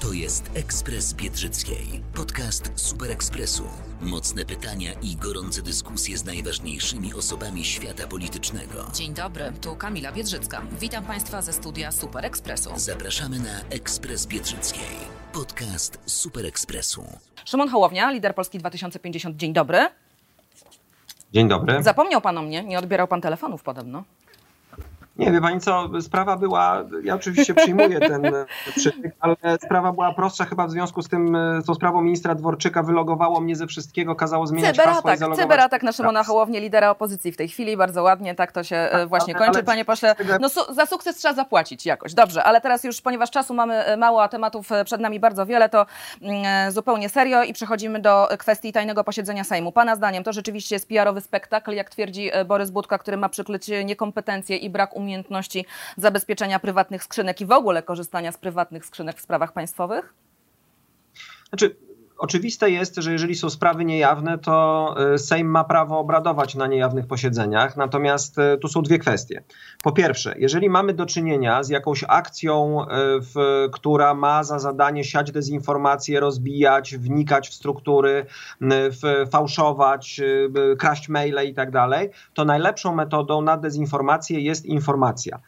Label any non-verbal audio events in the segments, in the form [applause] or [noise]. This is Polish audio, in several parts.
To jest Ekspres Biedrzyckiej. Podcast Super Ekspresu. Mocne pytania i gorące dyskusje z najważniejszymi osobami świata politycznego. Dzień dobry, tu Kamila Biedrzycka. Witam Państwa ze studia Super Ekspresu. Zapraszamy na Ekspres Biedrzyckiej. Podcast Super Ekspresu. Szymon Hołownia, lider Polski 2050. Dzień dobry. Dzień dobry. Zapomniał Pan o mnie, nie odbierał Pan telefonów podobno. Nie, wie pani co, sprawa była, ja oczywiście przyjmuję ten przytyk, ale sprawa była prostsza chyba w związku z tym, z tą sprawą ministra Dworczyka, wylogowało mnie ze wszystkiego, kazało zmieniać hasła i Cyberatak, zalogować. cyberatak na Szymona Hołownię, lidera opozycji w tej chwili. Bardzo ładnie, tak to się e, właśnie ale- kończy, ale- panie pośle. No su za sukces trzeba zapłacić jakoś. Dobrze, ale teraz już, ponieważ czasu mamy e, mało, a tematów e, przed nami bardzo wiele, to mm, e, zupełnie serio i przechodzimy do kwestii tajnego posiedzenia Sejmu. Pana zdaniem to rzeczywiście jest PR-owy spektakl, jak twierdzi e, Borys Budka, który ma przykryć e, niekompetencje i brak umiejętności zabezpieczenia prywatnych skrzynek i w ogóle korzystania z prywatnych skrzynek w sprawach państwowych? Znaczy, oczywiste jest, że jeżeli są sprawy niejawne, to y, Sejm ma prawo obradować na niejawnych posiedzeniach, natomiast y, tu są dwie kwestie. Po pierwsze, jeżeli mamy do czynienia z jakąś akcją, y, w, która ma za zadanie siać dezinformację, rozbijać, wnikać w struktury, w, fałszować, kraść maile i tak dalej, to najlepszą metodą na dezinformację jest informacja.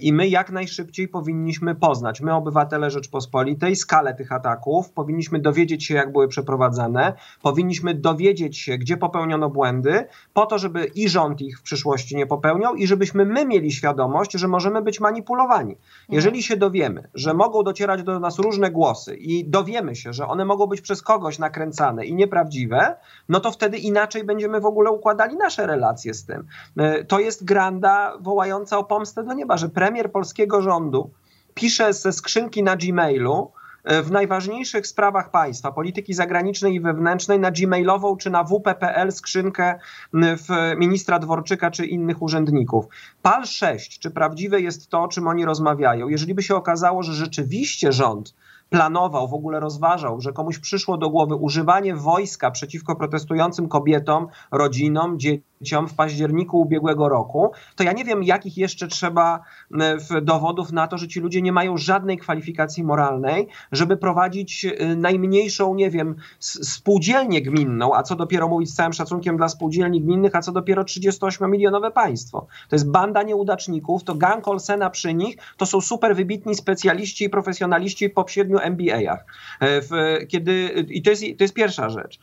I my jak najszybciej powinniśmy poznać, my obywatele Rzeczpospolitej, skalę tych ataków, powinniśmy dowiedzieć się, jak były przeprowadzane, powinniśmy dowiedzieć się, gdzie popełniono błędy, po to, żeby i rząd ich w przyszłości nie popełniał i żebyśmy my mieli świadomość, że możemy być manipulowani. Jeżeli się dowiemy, że mogą docierać do nas różne głosy i dowiemy się, że one mogą być przez kogoś nakręcane i nieprawdziwe, no to wtedy inaczej będziemy w ogóle układali nasze relacje z tym. Y, To jest granda wołająca o pomstę do nieba, że premier polskiego rządu pisze ze skrzynki na Gmailu e, w najważniejszych sprawach państwa, polityki zagranicznej i wewnętrznej, na gmailową czy na wp.pl skrzynkę w ministra Dworczyka czy innych urzędników. PAL 6, czy prawdziwe jest to, o czym oni rozmawiają? Jeżeli by się okazało, że rzeczywiście rząd planował, w ogóle rozważał, że komuś przyszło do głowy używanie wojska przeciwko protestującym kobietom, rodzinom, dzieciom w październiku ubiegłego roku, to ja nie wiem, jakich jeszcze trzeba e, dowodów na to, że ci ludzie nie mają żadnej kwalifikacji moralnej, żeby prowadzić e, najmniejszą, nie wiem, spółdzielnię gminną, a co dopiero mówić z całym szacunkiem dla spółdzielni gminnych, a co dopiero 38-milionowe państwo. To jest banda nieudaczników, to gang Olsena przy nich, to są super wybitni specjaliści i profesjonaliści po siedmiu MBA-ach. E, Kiedy, I to jest, to jest pierwsza rzecz.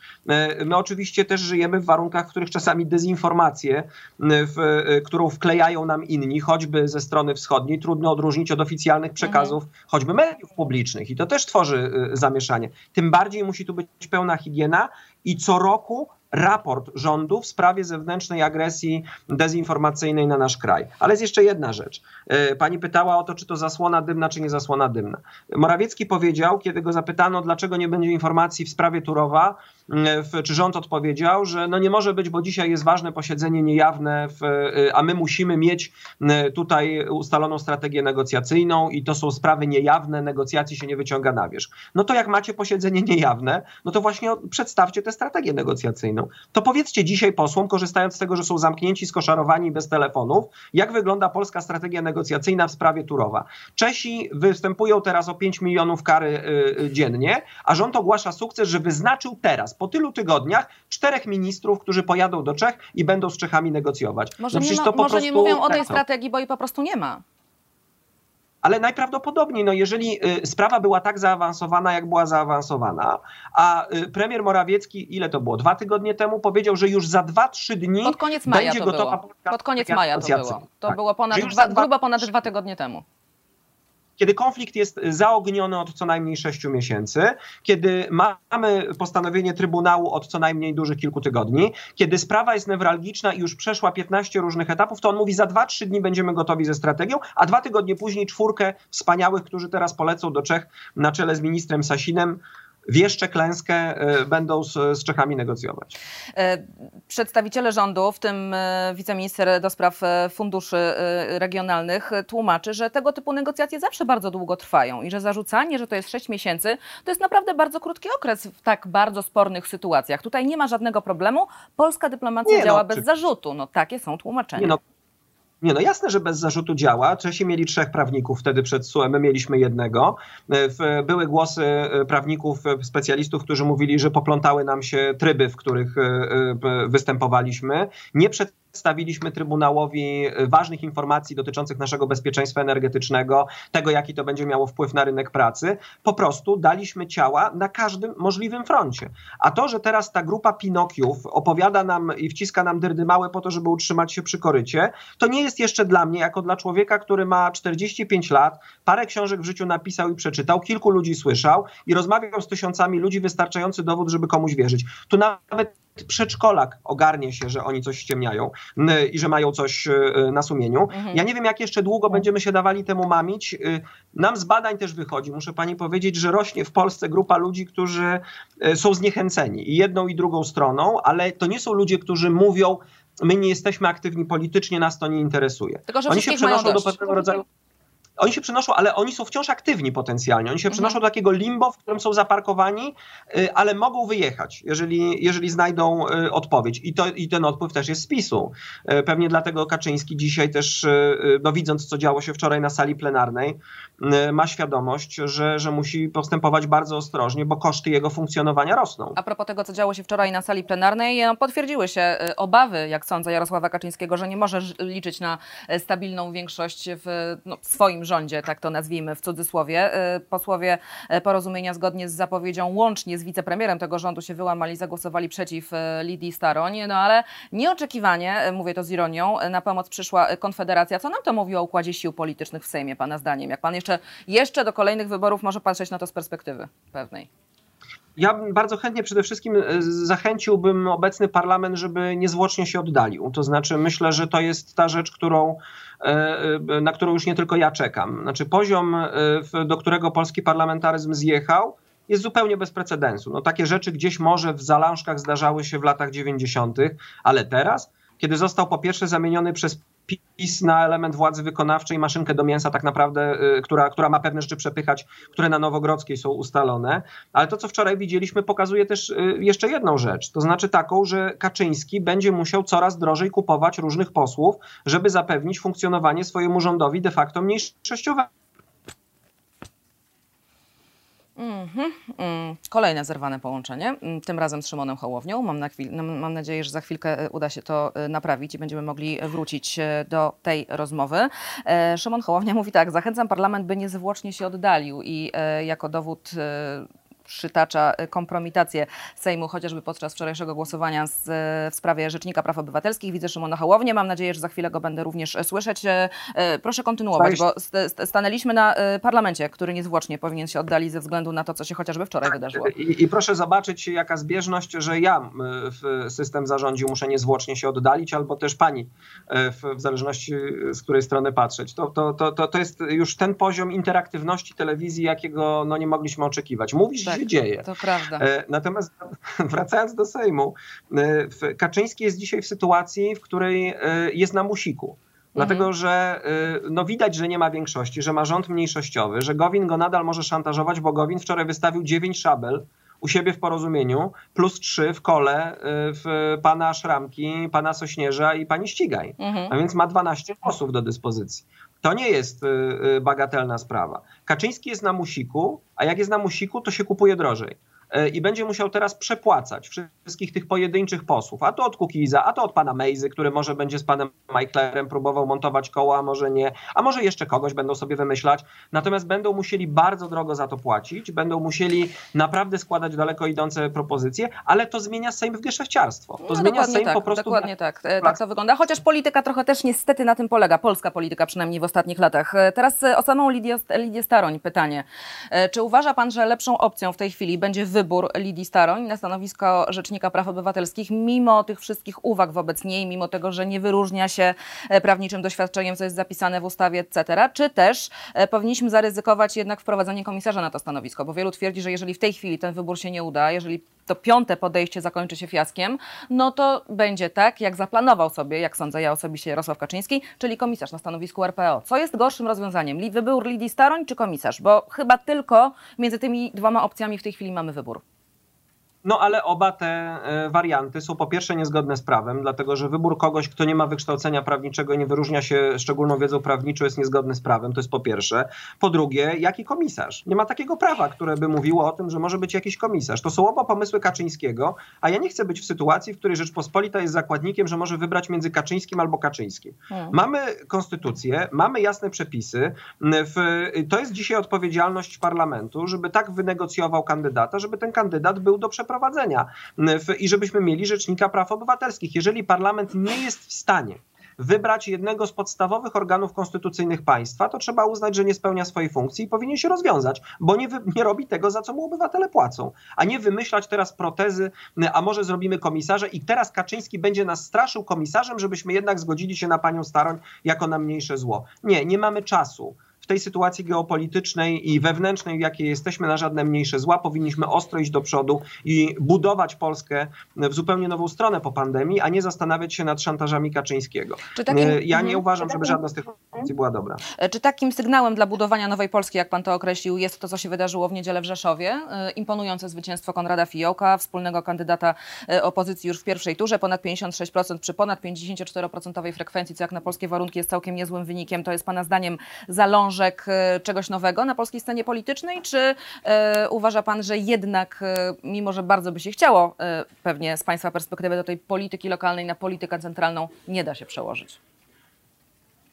My oczywiście też żyjemy w warunkach, w których czasami dezinformację, e, w, e, którą wklejają nam inni, choćby ze strony wschodniej, trudno odróżnić od oficjalnych przekazów, choćby mediów publicznych i to też tworzy e, zamieszanie. Tym bardziej musi tu być pełna higiena i co roku raport rządu w sprawie zewnętrznej agresji dezinformacyjnej na nasz kraj. Ale jest jeszcze jedna rzecz. Pani pytała o to, czy to zasłona dymna, czy nie zasłona dymna. Morawiecki powiedział, kiedy go zapytano, dlaczego nie będzie informacji w sprawie Turowa, czy rząd odpowiedział, że no nie może być, bo dzisiaj jest ważne posiedzenie niejawne, w, e, a my musimy mieć m, tutaj ustaloną strategię negocjacyjną i to są sprawy niejawne, negocjacji się nie wyciąga na wierzch. No to jak macie posiedzenie niejawne, no to właśnie przedstawcie tę strategię negocjacyjną. To powiedzcie dzisiaj posłom, korzystając z tego, że są zamknięci, skoszarowani bez telefonów, jak wygląda polska strategia negocjacyjna w sprawie Turowa. Czesi występują teraz o 5 milionów kary y, y, dziennie, a rząd ogłasza sukces, że wyznaczył teraz, po tylu tygodniach, czterech ministrów, którzy pojadą do Czech i będą z Czechami negocjować. Może, No nie, ma, może nie prostu- mówią o tej tak, no. strategii, bo jej po prostu nie ma. Ale najprawdopodobniej, no jeżeli y, sprawa była tak zaawansowana, jak była zaawansowana, a y, premier Morawiecki, ile to było, dwa tygodnie temu, powiedział, że już za dwa, trzy dni Pod koniec maja będzie to gotowa było. Pod koniec maja to było. To Tak. było ponad dwa- grubo ponad dwa tygodnie temu. Kiedy konflikt jest zaogniony od co najmniej sześciu miesięcy, kiedy mamy postanowienie Trybunału od co najmniej dużych kilku tygodni, kiedy sprawa jest newralgiczna i już przeszła 15 różnych etapów, to on mówi, za 2-3 dni będziemy gotowi ze strategią, a dwa tygodnie później czwórkę wspaniałych, którzy teraz polecą do Czech na czele z ministrem Sasinem, wieszcze klęskę e, będą z, z Czechami negocjować. E, przedstawiciele rządu, w tym e, wiceminister do spraw funduszy regionalnych, tłumaczy, że tego typu negocjacje zawsze bardzo długo trwają i że zarzucanie, że to jest 6 miesięcy, to jest naprawdę bardzo krótki okres w tak bardzo spornych sytuacjach. Tutaj nie ma żadnego problemu. Polska dyplomacja nie, no, działa no, bez czy... zarzutu. No takie są tłumaczenia. Nie, no, nie, no jasne, że bez zarzutu działa. Czesi mieli trzech prawników wtedy przed SUE, my mieliśmy jednego. Były głosy e, prawników, e, specjalistów, którzy mówili, że poplątały nam się tryby, w których e, występowaliśmy. Nie przed przedstawiliśmy Trybunałowi y, ważnych informacji dotyczących naszego bezpieczeństwa energetycznego, tego, jaki to będzie miało wpływ na rynek pracy. Po prostu daliśmy ciała na każdym możliwym froncie. A to, że teraz ta grupa Pinokiów opowiada nam i wciska nam dyrdy małe po to, żeby utrzymać się przy korycie, to nie jest jeszcze dla mnie, jako dla człowieka, który ma 45 lat, parę książek w życiu napisał i przeczytał, kilku ludzi słyszał i rozmawiał z tysiącami ludzi, wystarczający dowód, żeby komuś wierzyć. Tu nawet przedszkolak ogarnie się, że oni coś ściemniają i że mają coś e, na sumieniu. Mhm. Ja nie wiem, jak jeszcze długo będziemy się dawali temu mamić. Y, nam z badań też wychodzi, muszę pani powiedzieć, że rośnie w Polsce grupa ludzi, którzy e, są zniechęceni i jedną i drugą stroną, ale to nie są ludzie, którzy mówią, my nie jesteśmy aktywni politycznie, nas to nie interesuje. Tylko, że Oni się przenoszą do pewnego rodzaju oni się przenoszą, ale oni są wciąż aktywni potencjalnie. Oni się mhm. przenoszą do takiego limbo, w którym są zaparkowani, y, ale mogą wyjechać, jeżeli, jeżeli znajdą y, odpowiedź. I, to, I ten odpływ też jest z PiSu. Y, pewnie dlatego Kaczyński dzisiaj też, no widząc co działo się wczoraj na sali plenarnej, ma świadomość, że, że musi postępować bardzo ostrożnie, bo koszty jego funkcjonowania rosną. A propos tego, co działo się wczoraj na sali plenarnej, no, potwierdziły się obawy, jak sądzę, Jarosława Kaczyńskiego, że nie może liczyć na stabilną większość w no, swoim rządzie, tak to nazwijmy w cudzysłowie. Y, posłowie y, porozumienia zgodnie z zapowiedzią łącznie z wicepremierem tego rządu się wyłamali, zagłosowali przeciw y, Lidii Staroń, no ale nieoczekiwanie, mówię to z ironią, na pomoc przyszła Konfederacja. Co nam to mówi o układzie sił politycznych w Sejmie, Pana zdaniem? Jak Pan jeszcze, jeszcze do kolejnych wyborów może patrzeć na to z perspektywy pewnej? Ja bardzo chętnie przede wszystkim zachęciłbym obecny parlament, żeby niezwłocznie się oddalił. To znaczy, myślę, że to jest ta rzecz, którą E, e, na którą już nie tylko ja czekam. Znaczy poziom, e, do którego polski parlamentaryzm zjechał, jest zupełnie bez precedensu. No, takie rzeczy gdzieś może w zalążkach zdarzały się w latach 90., ale teraz, kiedy został po pierwsze zamieniony przez PiS na element władzy wykonawczej, maszynkę do mięsa tak naprawdę, y, która, która ma pewne rzeczy przepychać, które na Nowogrodzkiej są ustalone. Ale to, co wczoraj widzieliśmy, pokazuje też y, jeszcze jedną rzecz. To znaczy taką, że Kaczyński będzie musiał coraz drożej kupować różnych posłów, żeby zapewnić funkcjonowanie swojemu rządowi de facto mniejszościowemu. Mm -hmm. Kolejne zerwane połączenie, mm, tym razem z Szymonem Hołownią. Mam, na chwil, mam nadzieję, że za chwilkę e, uda się to e, naprawić i będziemy mogli wrócić e, do tej rozmowy. Szymon Hołownia mówi tak, zachęcam parlament, by niezwłocznie się oddalił i jako dowód przytacza y, kompromitację Sejmu, chociażby podczas wczorajszego głosowania z, w sprawie Rzecznika Praw Obywatelskich. Widzę Szymona Hołownię, mam nadzieję, że za chwilę go będę również słyszeć. E, e, proszę kontynuować, bo stanęliśmy na e, parlamencie, który niezwłocznie powinien się oddalić ze względu na to, co się chociażby wczoraj wydarzyło. I, i proszę zobaczyć, jaka zbieżność, że ja w system zarządził, muszę niezwłocznie się oddalić, albo też pani, w, w zależności z której strony patrzeć. To, to, to, to jest już ten poziom interaktywności telewizji, jakiego no, nie mogliśmy oczekiwać. Mówisz tak się dzieje. To prawda. E, natomiast [laughs] wracając do Sejmu, e, Kaczyński jest dzisiaj w sytuacji, w której e, jest na musiku. Dlatego, mhm. że no widać, że nie ma większości, że ma rząd mniejszościowy, że Gowin go nadal może szantażować, bo Gowin wczoraj wystawił dziewięć szabel u siebie w porozumieniu, plus trzy w kole w pana Szramki, pana Sośnierza i pani Ścigaj. Mhm. A więc ma 12 osób do dyspozycji. To nie jest y, y, bagatelna sprawa. Kaczyński jest na musiku, a jak jest na musiku, to się kupuje drożej. E, i będzie musiał teraz przepłacać wszystkich tych pojedynczych posłów, a to od Kukiza, a to od pana Mejzy, który może będzie z panem Michaelerem próbował montować koła, a może nie, a może jeszcze kogoś będą sobie wymyślać, natomiast będą musieli bardzo drogo za to płacić, będą musieli naprawdę składać daleko idące propozycje, ale to zmienia Sejm w geszefciarstwo. To No, zmienia Sejm tak, po prostu... Dokładnie tak, e, tak to wygląda. Chociaż polityka trochę też niestety na tym polega, polska polityka przynajmniej w ostatnich latach. E, Teraz o samą Lidię, Lidię Staroń pytanie. Czy uważa pan, że lepszą opcją w tej chwili będzie wybór Lidii Staroń na stanowisko Rzecznika Praw Obywatelskich, mimo tych wszystkich uwag wobec niej, mimo tego, że nie wyróżnia się e, prawniczym doświadczeniem, co jest zapisane w ustawie, etc., czy też e, powinniśmy zaryzykować jednak wprowadzenie komisarza na to stanowisko, bo wielu twierdzi, że jeżeli w tej chwili ten wybór się nie uda, jeżeli to piąte podejście zakończy się fiaskiem, no to będzie tak, jak zaplanował sobie, jak sądzę ja osobiście, Jarosław Kaczyński, czyli komisarz na stanowisku RPO. Co jest gorszym rozwiązaniem? Wybór Lidii Staroń czy komisarz? Bo chyba tylko między tymi dwoma opcjami w tej chwili mamy wybór. No ale oba te e, warianty są po pierwsze niezgodne z prawem, dlatego że wybór kogoś, kto nie ma wykształcenia prawniczego i nie wyróżnia się szczególną wiedzą prawniczą jest niezgodny z prawem, to jest po pierwsze. Po drugie, jaki komisarz? Nie ma takiego prawa, które by mówiło o tym, że może być jakiś komisarz. To są oba pomysły Kaczyńskiego, a ja nie chcę być w sytuacji, w której Rzeczpospolita jest zakładnikiem, że może wybrać między Kaczyńskim albo Kaczyńskim. Hmm. Mamy konstytucję, mamy jasne przepisy. W, to jest dzisiaj odpowiedzialność parlamentu, żeby tak wynegocjował kandydata, żeby ten kandydat był do przeprowadzenia w, i żebyśmy mieli Rzecznika Praw Obywatelskich. Jeżeli parlament nie jest w stanie wybrać jednego z podstawowych organów konstytucyjnych państwa, to trzeba uznać, że nie spełnia swojej funkcji i powinien się rozwiązać, bo nie, nie robi tego, za co mu obywatele płacą. A nie wymyślać teraz protezy, a może zrobimy komisarza i teraz Kaczyński będzie nas straszył komisarzem, żebyśmy jednak zgodzili się na panią Staroń jako na mniejsze zło. Nie, nie mamy czasu tej sytuacji geopolitycznej i wewnętrznej, w jakiej jesteśmy, na żadne mniejsze zła. Powinniśmy ostro iść do przodu i budować Polskę w zupełnie nową stronę po pandemii, a nie zastanawiać się nad szantażami Kaczyńskiego. Czy takim- Ja nie Mhm. uważam, żeby żadna z tych opcji była dobra. E, Czy takim sygnałem dla budowania nowej Polski, jak pan to określił, jest to, co się wydarzyło w niedzielę w Rzeszowie? E, Imponujące zwycięstwo Konrada Fiołka, wspólnego kandydata e, opozycji już w pierwszej turze, ponad 56% przy ponad 54% frekwencji, co jak na polskie warunki jest całkiem niezłym wynikiem. To jest pana zdaniem zalążek e, czegoś nowego na polskiej scenie politycznej? Czy e, uważa pan, że jednak, e, mimo że bardzo by się chciało pewnie z państwa perspektywy do tej polityki lokalnej na politykę centralną, nie da się przełożyć?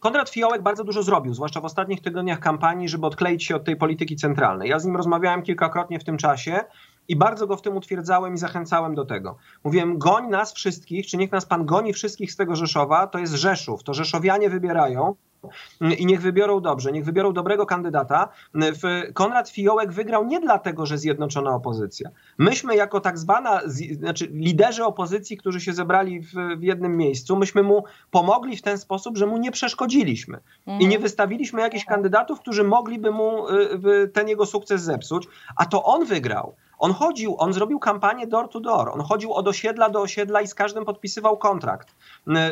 Konrad Fiołek bardzo dużo zrobił, zwłaszcza w ostatnich tygodniach kampanii, żeby odkleić się od tej polityki centralnej. Ja z nim rozmawiałem kilkakrotnie w tym czasie i bardzo go w tym utwierdzałem i zachęcałem do tego. Mówiłem, goń nas wszystkich, czy niech nas pan goni wszystkich z tego Rzeszowa, to jest Rzeszów, to Rzeszowianie wybierają i niech wybiorą dobrze, niech wybiorą dobrego kandydata. W- Konrad Fiołek wygrał nie dlatego, że zjednoczona opozycja. Myśmy jako tak zwana, znaczy liderzy opozycji, którzy się zebrali w, w jednym miejscu, myśmy mu pomogli w ten sposób, że mu nie przeszkodziliśmy i nie wystawiliśmy jakichś kandydatów, którzy mogliby mu y, ten jego sukces zepsuć, a to on wygrał. On chodził, on zrobił kampanię door to door. On chodził od osiedla do osiedla i z każdym podpisywał kontrakt.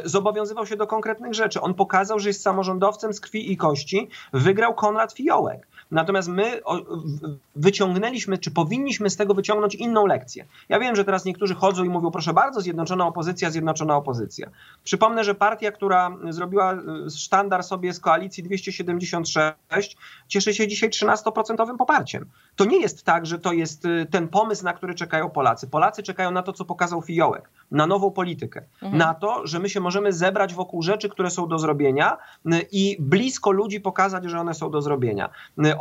Zobowiązywał się do konkretnych rzeczy. On pokazał, że jest samorządowcem z krwi i kości. Wygrał Konrad Fiołek. Natomiast my wyciągnęliśmy, czy powinniśmy z tego wyciągnąć inną lekcję. Ja wiem, że teraz niektórzy chodzą i mówią, proszę bardzo, zjednoczona opozycja, zjednoczona opozycja. Przypomnę, że partia, która zrobiła y, sztandar sobie z koalicji 276, cieszy się dzisiaj 13% poparciem. To nie jest tak, że to jest y, ten pomysł, na który czekają Polacy. Polacy czekają na to, co pokazał Fiołek, na nową politykę, na to, że my się możemy zebrać wokół rzeczy, które są do zrobienia y, i blisko ludzi pokazać, że one są do zrobienia.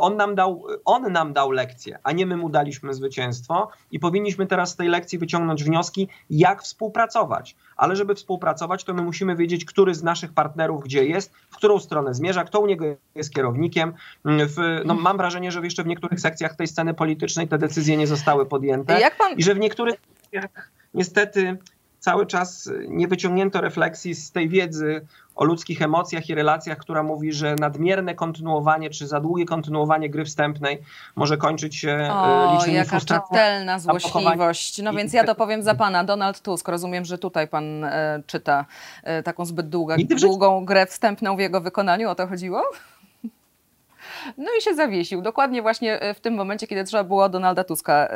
On nam dał, on nam dał lekcję, a nie my mu daliśmy zwycięstwo i powinniśmy teraz z tej lekcji wyciągnąć wnioski, jak współpracować. Ale żeby współpracować, to my musimy wiedzieć, który z naszych partnerów gdzie jest, w którą stronę zmierza, kto u niego jest kierownikiem. W, no, mam wrażenie, że jeszcze w niektórych sekcjach tej sceny politycznej te decyzje nie zostały podjęte pan- i że w niektórych sekcjach niestety cały czas nie wyciągnięto refleksji z tej wiedzy o ludzkich emocjach i relacjach, która mówi, że nadmierne kontynuowanie czy za długie kontynuowanie gry wstępnej może kończyć się e, O, licznymi jaka czytelna złośliwość. No więc ja to powiem za pana. Donald Tusk, rozumiem, że tutaj pan e, czyta e, taką zbyt długa, długą grę wstępną w jego wykonaniu. O to chodziło? No i się zawiesił. Dokładnie właśnie w tym momencie, kiedy trzeba było Donalda Tuska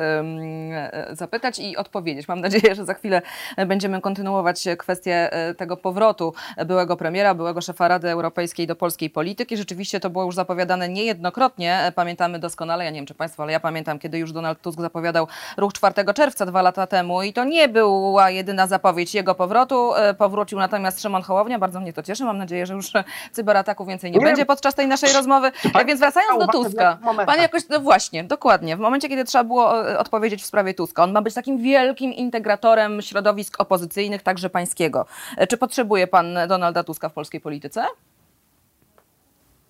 zapytać i odpowiedzieć. Mam nadzieję, że za chwilę będziemy kontynuować kwestię tego powrotu byłego premiera, byłego szefa Rady Europejskiej do polskiej polityki. Rzeczywiście to było już zapowiadane niejednokrotnie. Pamiętamy doskonale, ja nie wiem czy Państwo, ale ja pamiętam, kiedy już Donald Tusk zapowiadał ruch 4 czerwca dwa lata temu i to nie była jedyna zapowiedź jego powrotu. Powrócił natomiast Szymon Hołownia. Bardzo mnie to cieszy. Mam nadzieję, że już cyberataku więcej nie, nie będzie podczas tej naszej rozmowy. Więc wracając do Tuska. Pan jakoś, no właśnie, dokładnie. W momencie, kiedy trzeba było e, odpowiedzieć w sprawie Tuska, on ma być takim wielkim integratorem środowisk opozycyjnych, także pańskiego. E, czy potrzebuje pan Donalda Tuska w polskiej polityce?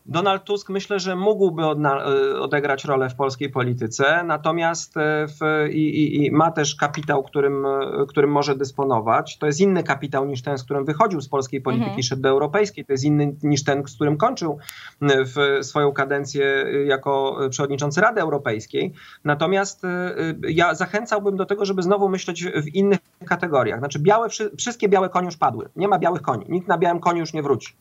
Donald Tusk myślę, że mógłby e, odegrać rolę w polskiej polityce, natomiast e, w, i, i, ma też kapitał, którym, e, którym może dysponować. To jest inny kapitał niż ten, z którym wychodził z polskiej polityki, mhm. szedł do europejskiej. To jest inny niż ten, z którym kończył w swoją kadencję jako przewodniczący Rady Europejskiej. Natomiast ja zachęcałbym do tego, żeby znowu myśleć w innych kategoriach. Znaczy białe, wszystkie białe konie już padły. Nie ma białych koni. Nikt na białym koniu już nie wróci.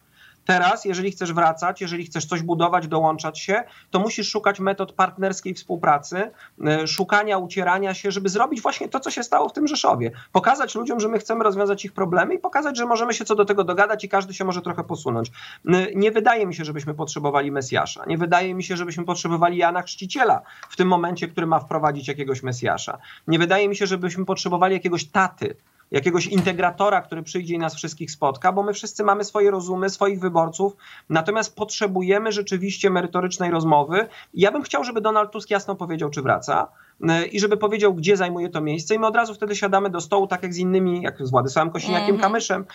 Teraz, jeżeli chcesz wracać, jeżeli chcesz coś budować, dołączać się, to musisz szukać metod partnerskiej współpracy, e, szukania, ucierania się, żeby zrobić właśnie to, co się stało w tym Rzeszowie. Pokazać ludziom, że my chcemy rozwiązać ich problemy i pokazać, że możemy się co do tego dogadać i każdy się może trochę posunąć. E, nie wydaje mi się, żebyśmy potrzebowali Mesjasza. Nie wydaje mi się, żebyśmy potrzebowali Jana Chrzciciela w tym momencie, który ma wprowadzić jakiegoś Mesjasza. Nie wydaje mi się, żebyśmy potrzebowali jakiegoś taty, jakiegoś integratora, który przyjdzie i nas wszystkich spotka, bo my wszyscy mamy swoje rozumy, swoich wyborców, natomiast potrzebujemy rzeczywiście merytorycznej rozmowy. Ja bym chciał, żeby Donald Tusk jasno powiedział, czy wraca e, i żeby powiedział, gdzie zajmuje to miejsce i my od razu wtedy siadamy do stołu, tak jak z innymi, jak z Władysławem Kosiniakiem, mm -hmm. Kamyszem,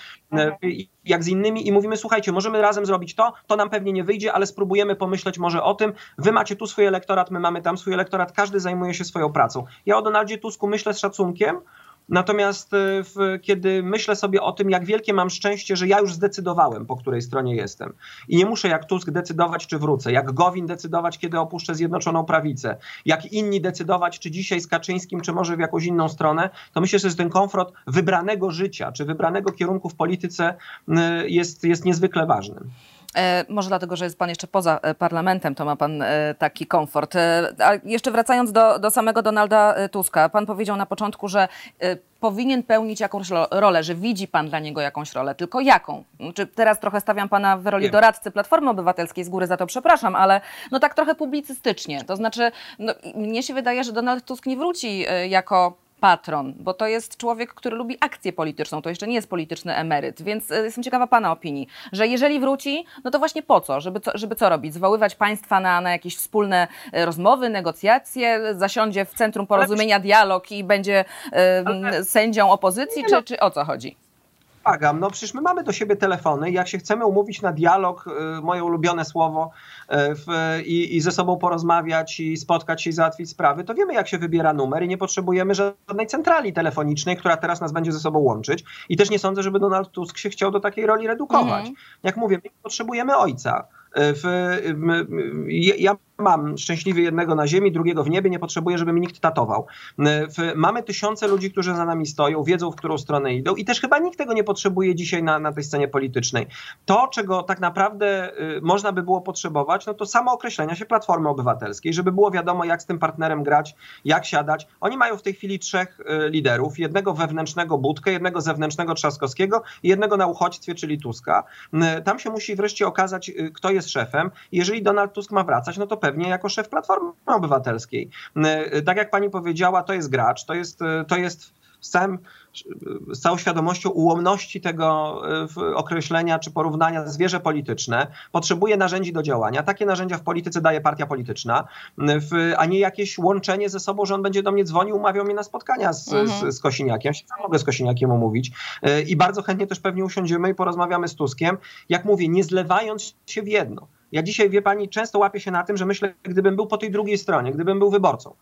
jak z innymi i mówimy, słuchajcie, możemy razem zrobić to, to nam pewnie nie wyjdzie, ale spróbujemy pomyśleć może o tym, wy macie tu swój elektorat, my mamy tam swój elektorat, każdy zajmuje się swoją pracą. Ja o Donaldzie Tusku myślę z szacunkiem, Natomiast e, w, kiedy myślę sobie o tym, jak wielkie mam szczęście, że ja już zdecydowałem, po której stronie jestem. I nie muszę jak Tusk decydować, czy wrócę, jak Gowin decydować, kiedy opuszczę Zjednoczoną Prawicę, jak inni decydować, czy dzisiaj z Kaczyńskim, czy może w jakąś inną stronę, to myślę, że ten komfort wybranego życia, czy wybranego kierunku w polityce jest, jest niezwykle ważny. E, może dlatego, że jest pan jeszcze poza e, parlamentem, to ma pan e, taki komfort. A jeszcze wracając do, do samego Donalda Tuska, pan powiedział na początku, że powinien pełnić jakąś rolę, że widzi pan dla niego jakąś rolę, tylko jaką? Czy znaczy, teraz trochę stawiam pana w roli doradcy Platformy Obywatelskiej, z góry za to przepraszam, ale no tak trochę publicystycznie. To znaczy, no, mnie się wydaje, że Donald Tusk nie wróci jako patron, bo to jest człowiek, który lubi akcję polityczną, to jeszcze nie jest polityczny emeryt, więc e, jestem ciekawa Pana opinii, że jeżeli wróci, no to właśnie po co? Żeby co, żeby co robić? Zwoływać państwa na, na jakieś wspólne e, rozmowy, negocjacje, zasiądzie w centrum porozumienia dialog i będzie y, sędzią opozycji, czy, no. czy o co chodzi? Agam, no przecież my mamy do siebie telefony jak się chcemy umówić na dialog, moje ulubione słowo, w, i, i ze sobą porozmawiać i spotkać się i załatwić sprawy, to wiemy jak się wybiera numer i nie potrzebujemy żadnej centrali telefonicznej, która teraz nas będzie ze sobą łączyć i też nie sądzę, żeby Donald Tusk się chciał do takiej roli redukować. Mhm. Jak mówię, potrzebujemy ojca. W, ja mam szczęśliwie jednego na ziemi, drugiego w niebie, nie potrzebuję, żeby mi nikt tatował. W, mamy tysiące ludzi, którzy za nami stoją, wiedzą, w którą stronę idą i też chyba nikt tego nie potrzebuje dzisiaj na, na tej scenie politycznej. To, czego tak naprawdę y, można by było potrzebować, no to samo określenia się Platformy Obywatelskiej, żeby było wiadomo, jak z tym partnerem grać, jak siadać. Oni mają w tej chwili trzech y, liderów, jednego wewnętrznego Budkę, jednego zewnętrznego Trzaskowskiego i jednego na uchodźstwie, czyli Tuska. Y, tam się musi wreszcie okazać, kto jest szefem. Jeżeli Donald Tusk ma wracać, no to pewnie jako szef Platformy Obywatelskiej. Y, tak jak pani powiedziała, to jest gracz, to jest, y, to jest z, całym, z całą świadomością ułomności tego określenia czy porównania zwierzę polityczne, potrzebuje narzędzi do działania. Takie narzędzia w polityce daje partia polityczna, a nie jakieś łączenie ze sobą, że on będzie do mnie dzwonił, umawiał mnie na spotkania z, mhm. z, z Kosiniakiem. Ja się mogę z Kosiniakiem omówić i bardzo chętnie też pewnie usiądziemy i porozmawiamy z Tuskiem. Jak mówię, nie zlewając się w jedno. Ja dzisiaj, wie pani, często łapię się na tym, że myślę, gdybym był po tej drugiej stronie, gdybym był wyborcą, e,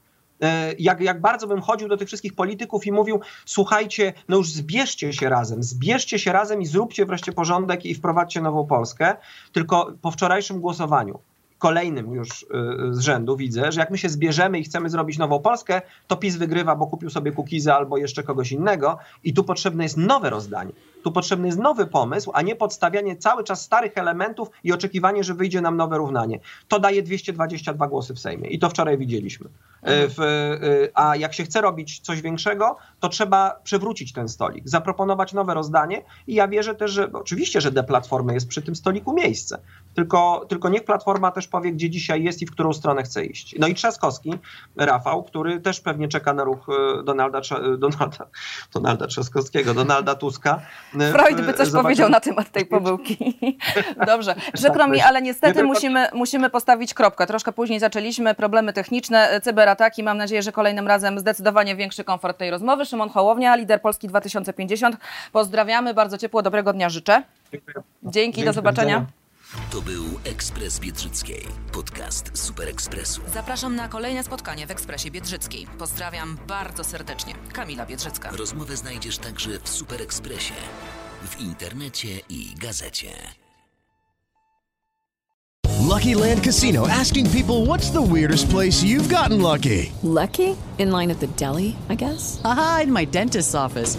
jak, jak bardzo bym chodził do tych wszystkich polityków i mówił: Słuchajcie, no już zbierzcie się razem, zbierzcie się razem i zróbcie wreszcie porządek i wprowadźcie nową Polskę. Tylko po wczorajszym głosowaniu, kolejnym już e, z rzędu widzę, że jak my się zbierzemy i chcemy zrobić nową Polskę, to PiS wygrywa, bo kupił sobie Kukiza albo jeszcze kogoś innego i tu potrzebne jest nowe rozdanie. Tu potrzebny jest nowy pomysł, a nie podstawianie cały czas starych elementów i oczekiwanie, że wyjdzie nam nowe równanie. To daje 222 głosy w Sejmie i to wczoraj widzieliśmy. E, w, e, a jak się chce robić coś większego, to trzeba przewrócić ten stolik, zaproponować nowe rozdanie i ja wierzę też, że oczywiście, że dla Platformy jest przy tym stoliku miejsce, tylko, tylko niech Platforma też powie, gdzie dzisiaj jest i w którą stronę chce iść. No i Trzaskowski, Rafał, który też pewnie czeka na ruch e, Donalda, Donalda, [laughs] Donalda Trzaskowskiego, Donalda Tuska. Freud by coś Zobaczymy. powiedział na temat tej pomyłki. [laughs] Dobrze, przykro mi, ale niestety musimy, musimy postawić kropkę. Troszkę później zaczęliśmy, problemy techniczne, cyberataki. Mam nadzieję, że kolejnym razem zdecydowanie większy komfort tej rozmowy. Szymon Hołownia, lider Polski 2050. Pozdrawiamy, bardzo ciepło, dobrego dnia życzę. Dzięki, Dzięki do zobaczenia. To był Ekspres Biedrzyckiej, podcast Super Ekspresu. Zapraszam na kolejne spotkanie w Ekspresie Biedrzyckiej. Pozdrawiam bardzo serdecznie. Kamila Biedrzycka. Rozmowę znajdziesz także w Super Ekspresie, w internecie i gazecie. Lucky Land Casino asking people what's the weirdest place you've gotten lucky? Lucky? In line at the deli, I guess? Aha, in my dentist's office.